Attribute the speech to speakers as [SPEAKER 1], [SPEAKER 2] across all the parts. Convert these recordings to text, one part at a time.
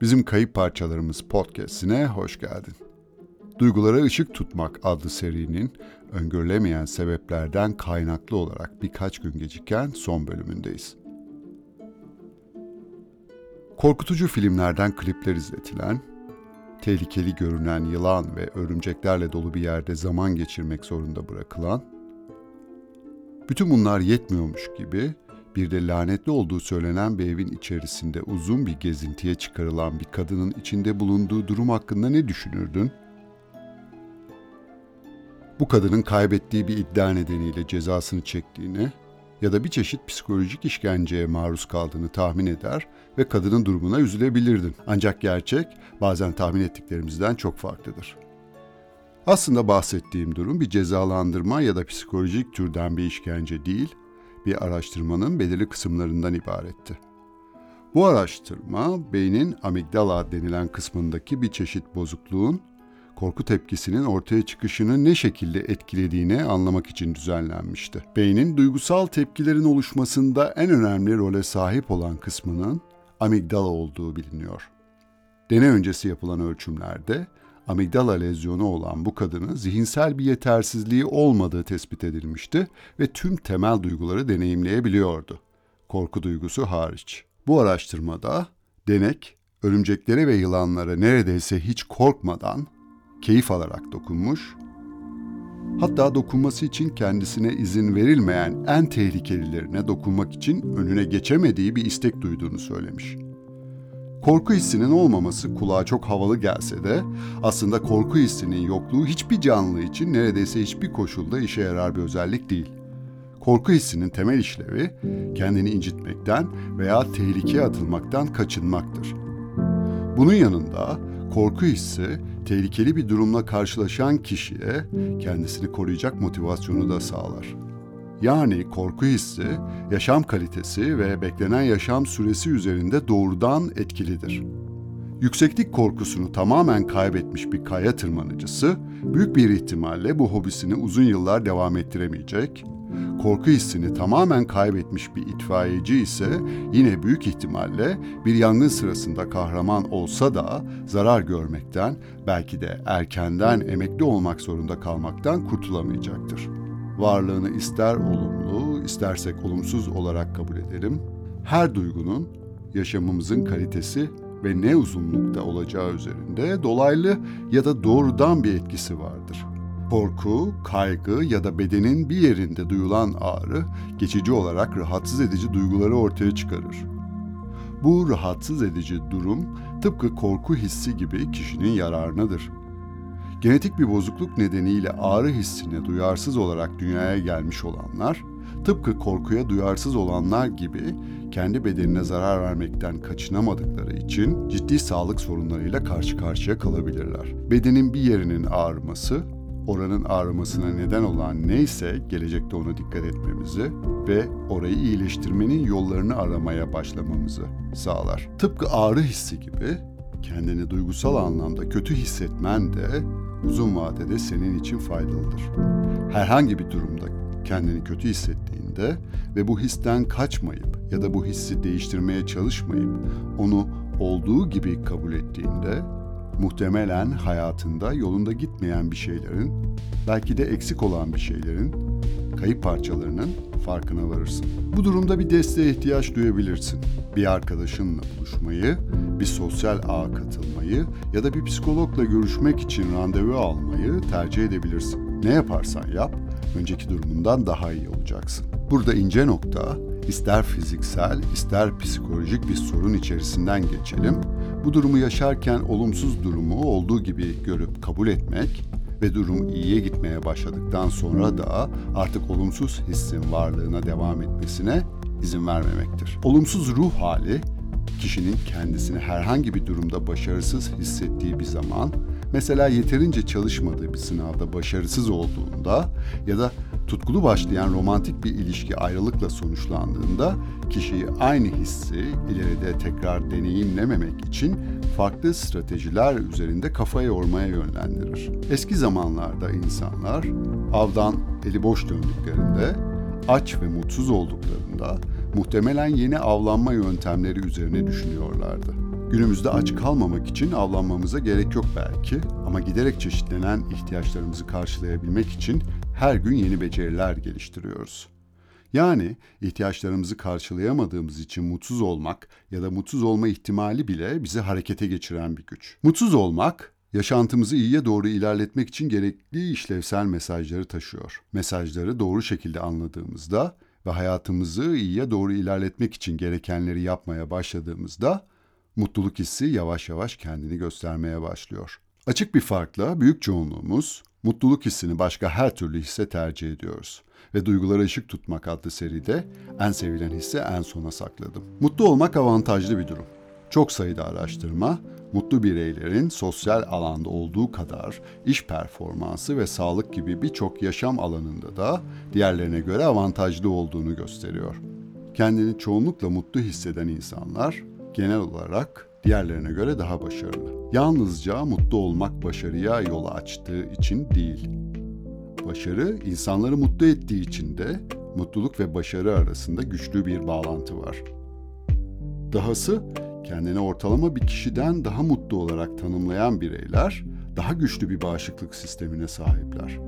[SPEAKER 1] Bizim Kayıp Parçalarımız podcast'ine hoş geldin. Duygulara ışık tutmak adlı serinin öngörülemeyen sebeplerden kaynaklı olarak birkaç gün geciken son bölümündeyiz. Korkutucu filmlerden klipler izletilen, tehlikeli görünen yılan ve örümceklerle dolu bir yerde zaman geçirmek zorunda bırakılan, bütün bunlar yetmiyormuş gibi bir de lanetli olduğu söylenen bir evin içerisinde uzun bir gezintiye çıkarılan bir kadının içinde bulunduğu durum hakkında ne düşünürdün? Bu kadının kaybettiği bir iddia nedeniyle cezasını çektiğini ya da bir çeşit psikolojik işkenceye maruz kaldığını tahmin eder ve kadının durumuna üzülebilirdin. Ancak gerçek bazen tahmin ettiklerimizden çok farklıdır. Aslında bahsettiğim durum bir cezalandırma ya da psikolojik türden bir işkence değil, bir araştırmanın belirli kısımlarından ibaretti. Bu araştırma beynin amigdala denilen kısmındaki bir çeşit bozukluğun korku tepkisinin ortaya çıkışını ne şekilde etkilediğini anlamak için düzenlenmişti. Beynin duygusal tepkilerin oluşmasında en önemli role sahip olan kısmının amigdala olduğu biliniyor. Deney öncesi yapılan ölçümlerde amigdala lezyonu olan bu kadının zihinsel bir yetersizliği olmadığı tespit edilmişti ve tüm temel duyguları deneyimleyebiliyordu. Korku duygusu hariç. Bu araştırmada denek örümceklere ve yılanlara neredeyse hiç korkmadan keyif alarak dokunmuş, hatta dokunması için kendisine izin verilmeyen en tehlikelilerine dokunmak için önüne geçemediği bir istek duyduğunu söylemiş. Korku hissinin olmaması kulağa çok havalı gelse de aslında korku hissinin yokluğu hiçbir canlı için neredeyse hiçbir koşulda işe yarar bir özellik değil. Korku hissinin temel işlevi kendini incitmekten veya tehlikeye atılmaktan kaçınmaktır. Bunun yanında korku hissi tehlikeli bir durumla karşılaşan kişiye kendisini koruyacak motivasyonu da sağlar. Yani korku hissi, yaşam kalitesi ve beklenen yaşam süresi üzerinde doğrudan etkilidir. Yükseklik korkusunu tamamen kaybetmiş bir kaya tırmanıcısı, büyük bir ihtimalle bu hobisini uzun yıllar devam ettiremeyecek. Korku hissini tamamen kaybetmiş bir itfaiyeci ise yine büyük ihtimalle bir yangın sırasında kahraman olsa da zarar görmekten, belki de erkenden emekli olmak zorunda kalmaktan kurtulamayacaktır varlığını ister olumlu, istersek olumsuz olarak kabul edelim. Her duygunun yaşamımızın kalitesi ve ne uzunlukta olacağı üzerinde dolaylı ya da doğrudan bir etkisi vardır. Korku, kaygı ya da bedenin bir yerinde duyulan ağrı geçici olarak rahatsız edici duyguları ortaya çıkarır. Bu rahatsız edici durum tıpkı korku hissi gibi kişinin yararınadır. Genetik bir bozukluk nedeniyle ağrı hissine duyarsız olarak dünyaya gelmiş olanlar, tıpkı korkuya duyarsız olanlar gibi kendi bedenine zarar vermekten kaçınamadıkları için ciddi sağlık sorunlarıyla karşı karşıya kalabilirler. Bedenin bir yerinin ağrıması, oranın ağrımasına neden olan neyse gelecekte ona dikkat etmemizi ve orayı iyileştirmenin yollarını aramaya başlamamızı sağlar. Tıpkı ağrı hissi gibi kendini duygusal anlamda kötü hissetmen de uzun vadede senin için faydalıdır. Herhangi bir durumda kendini kötü hissettiğinde ve bu histen kaçmayıp ya da bu hissi değiştirmeye çalışmayıp onu olduğu gibi kabul ettiğinde muhtemelen hayatında yolunda gitmeyen bir şeylerin, belki de eksik olan bir şeylerin, kayıp parçalarının farkına varırsın. Bu durumda bir desteğe ihtiyaç duyabilirsin. Bir arkadaşınla buluşmayı, bir sosyal ağa katılmayı ya da bir psikologla görüşmek için randevu almayı tercih edebilirsin. Ne yaparsan yap, önceki durumundan daha iyi olacaksın. Burada ince nokta, ister fiziksel, ister psikolojik bir sorun içerisinden geçelim. Bu durumu yaşarken olumsuz durumu olduğu gibi görüp kabul etmek ve durum iyiye gitmeye başladıktan sonra da artık olumsuz hissin varlığına devam etmesine izin vermemektir. Olumsuz ruh hali kişinin kendisini herhangi bir durumda başarısız hissettiği bir zaman, mesela yeterince çalışmadığı bir sınavda başarısız olduğunda ya da tutkulu başlayan romantik bir ilişki ayrılıkla sonuçlandığında kişiyi aynı hissi ileride tekrar deneyimlememek için farklı stratejiler üzerinde kafa yormaya yönlendirir. Eski zamanlarda insanlar avdan eli boş döndüklerinde aç ve mutsuz olduklarında muhtemelen yeni avlanma yöntemleri üzerine düşünüyorlardı. Günümüzde aç kalmamak için avlanmamıza gerek yok belki ama giderek çeşitlenen ihtiyaçlarımızı karşılayabilmek için her gün yeni beceriler geliştiriyoruz. Yani ihtiyaçlarımızı karşılayamadığımız için mutsuz olmak ya da mutsuz olma ihtimali bile bizi harekete geçiren bir güç. Mutsuz olmak yaşantımızı iyiye doğru ilerletmek için gerekli işlevsel mesajları taşıyor. Mesajları doğru şekilde anladığımızda ve hayatımızı iyiye doğru ilerletmek için gerekenleri yapmaya başladığımızda mutluluk hissi yavaş yavaş kendini göstermeye başlıyor. Açık bir farkla büyük çoğunluğumuz mutluluk hissini başka her türlü hisse tercih ediyoruz. Ve Duygulara Işık Tutmak adlı seride en sevilen hisse en sona sakladım. Mutlu olmak avantajlı bir durum. Çok sayıda araştırma, mutlu bireylerin sosyal alanda olduğu kadar iş performansı ve sağlık gibi birçok yaşam alanında da diğerlerine göre avantajlı olduğunu gösteriyor. Kendini çoğunlukla mutlu hisseden insanlar genel olarak diğerlerine göre daha başarılı. Yalnızca mutlu olmak başarıya yol açtığı için değil. Başarı insanları mutlu ettiği için de mutluluk ve başarı arasında güçlü bir bağlantı var. Dahası kendini ortalama bir kişiden daha mutlu olarak tanımlayan bireyler daha güçlü bir bağışıklık sistemine sahipler.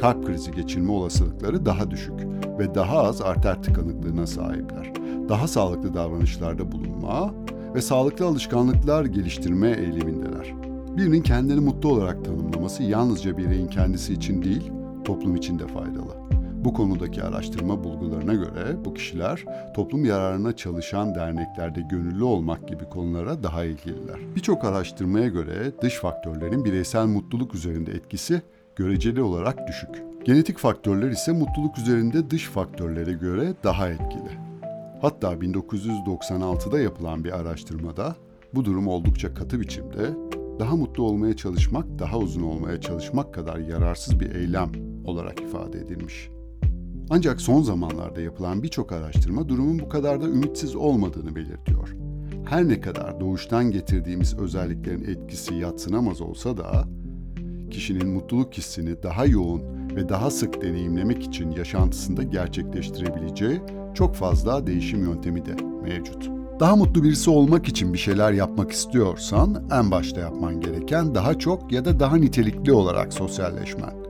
[SPEAKER 1] Kalp krizi geçirme olasılıkları daha düşük ve daha az arter tıkanıklığına sahipler. Daha sağlıklı davranışlarda bulunma ve sağlıklı alışkanlıklar geliştirme eğilimindeler. Birinin kendini mutlu olarak tanımlaması yalnızca bireyin kendisi için değil, toplum için de faydalı. Bu konudaki araştırma bulgularına göre bu kişiler toplum yararına çalışan derneklerde gönüllü olmak gibi konulara daha ilgililer. Birçok araştırmaya göre dış faktörlerin bireysel mutluluk üzerinde etkisi göreceli olarak düşük. Genetik faktörler ise mutluluk üzerinde dış faktörlere göre daha etkili. Hatta 1996'da yapılan bir araştırmada bu durum oldukça katı biçimde daha mutlu olmaya çalışmak, daha uzun olmaya çalışmak kadar yararsız bir eylem olarak ifade edilmiş. Ancak son zamanlarda yapılan birçok araştırma durumun bu kadar da ümitsiz olmadığını belirtiyor. Her ne kadar doğuştan getirdiğimiz özelliklerin etkisi yatsınamaz olsa da kişinin mutluluk hissini daha yoğun ve daha sık deneyimlemek için yaşantısında gerçekleştirebileceği çok fazla değişim yöntemi de mevcut. Daha mutlu birisi olmak için bir şeyler yapmak istiyorsan en başta yapman gereken daha çok ya da daha nitelikli olarak sosyalleşmen.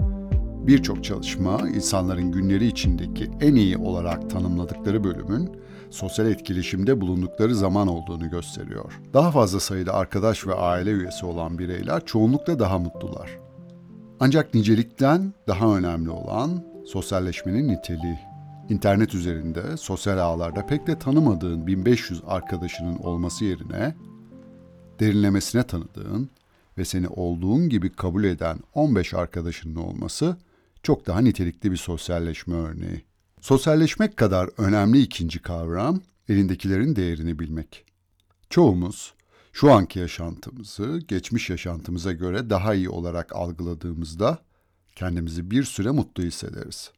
[SPEAKER 1] Birçok çalışma insanların günleri içindeki en iyi olarak tanımladıkları bölümün sosyal etkileşimde bulundukları zaman olduğunu gösteriyor. Daha fazla sayıda arkadaş ve aile üyesi olan bireyler çoğunlukla daha mutlular. Ancak nicelikten daha önemli olan sosyalleşmenin niteliği. İnternet üzerinde, sosyal ağlarda pek de tanımadığın 1500 arkadaşının olması yerine derinlemesine tanıdığın ve seni olduğun gibi kabul eden 15 arkadaşının olması çok daha nitelikli bir sosyalleşme örneği. Sosyalleşmek kadar önemli ikinci kavram elindekilerin değerini bilmek. Çoğumuz şu anki yaşantımızı geçmiş yaşantımıza göre daha iyi olarak algıladığımızda kendimizi bir süre mutlu hissederiz.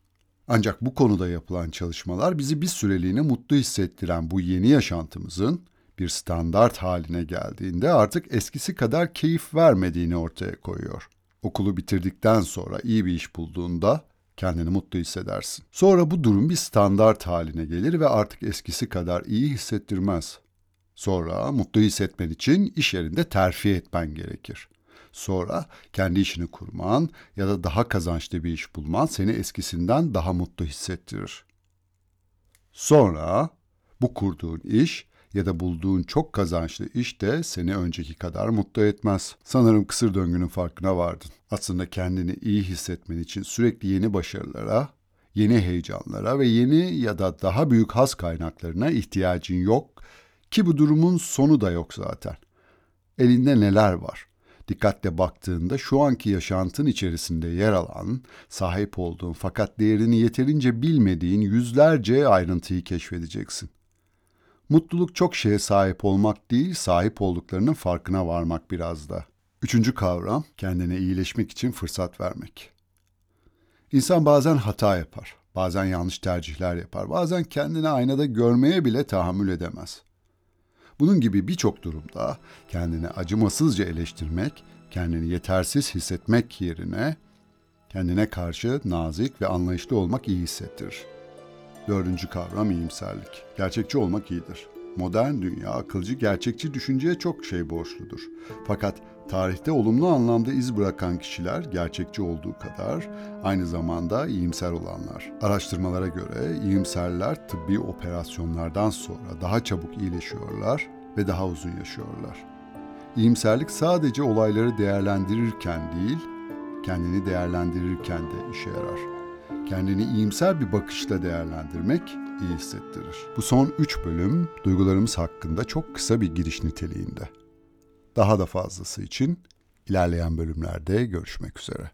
[SPEAKER 1] Ancak bu konuda yapılan çalışmalar bizi bir süreliğine mutlu hissettiren bu yeni yaşantımızın bir standart haline geldiğinde artık eskisi kadar keyif vermediğini ortaya koyuyor. Okulu bitirdikten sonra iyi bir iş bulduğunda kendini mutlu hissedersin. Sonra bu durum bir standart haline gelir ve artık eskisi kadar iyi hissettirmez. Sonra mutlu hissetmen için iş yerinde terfi etmen gerekir. Sonra kendi işini kurman ya da daha kazançlı bir iş bulman seni eskisinden daha mutlu hissettirir. Sonra bu kurduğun iş ya da bulduğun çok kazançlı iş de seni önceki kadar mutlu etmez. Sanırım kısır döngünün farkına vardın. Aslında kendini iyi hissetmen için sürekli yeni başarılara, yeni heyecanlara ve yeni ya da daha büyük haz kaynaklarına ihtiyacın yok ki bu durumun sonu da yok zaten. Elinde neler var? Dikkatle baktığında şu anki yaşantın içerisinde yer alan, sahip olduğun fakat değerini yeterince bilmediğin yüzlerce ayrıntıyı keşfedeceksin. Mutluluk çok şeye sahip olmak değil, sahip olduklarının farkına varmak biraz da. Üçüncü kavram, kendine iyileşmek için fırsat vermek. İnsan bazen hata yapar, bazen yanlış tercihler yapar, bazen kendini aynada görmeye bile tahammül edemez. Bunun gibi birçok durumda kendini acımasızca eleştirmek, kendini yetersiz hissetmek yerine kendine karşı nazik ve anlayışlı olmak iyi hissettirir. Dördüncü kavram iyimserlik. Gerçekçi olmak iyidir. Modern dünya akılcı, gerçekçi düşünceye çok şey borçludur. Fakat tarihte olumlu anlamda iz bırakan kişiler gerçekçi olduğu kadar aynı zamanda iyimser olanlar. Araştırmalara göre iyimserler tıbbi operasyonlardan sonra daha çabuk iyileşiyorlar ve daha uzun yaşıyorlar. İyimserlik sadece olayları değerlendirirken değil, kendini değerlendirirken de işe yarar. Kendini iyimser bir bakışla değerlendirmek iyi hissettirir. Bu son 3 bölüm duygularımız hakkında çok kısa bir giriş niteliğinde. Daha da fazlası için ilerleyen bölümlerde görüşmek üzere.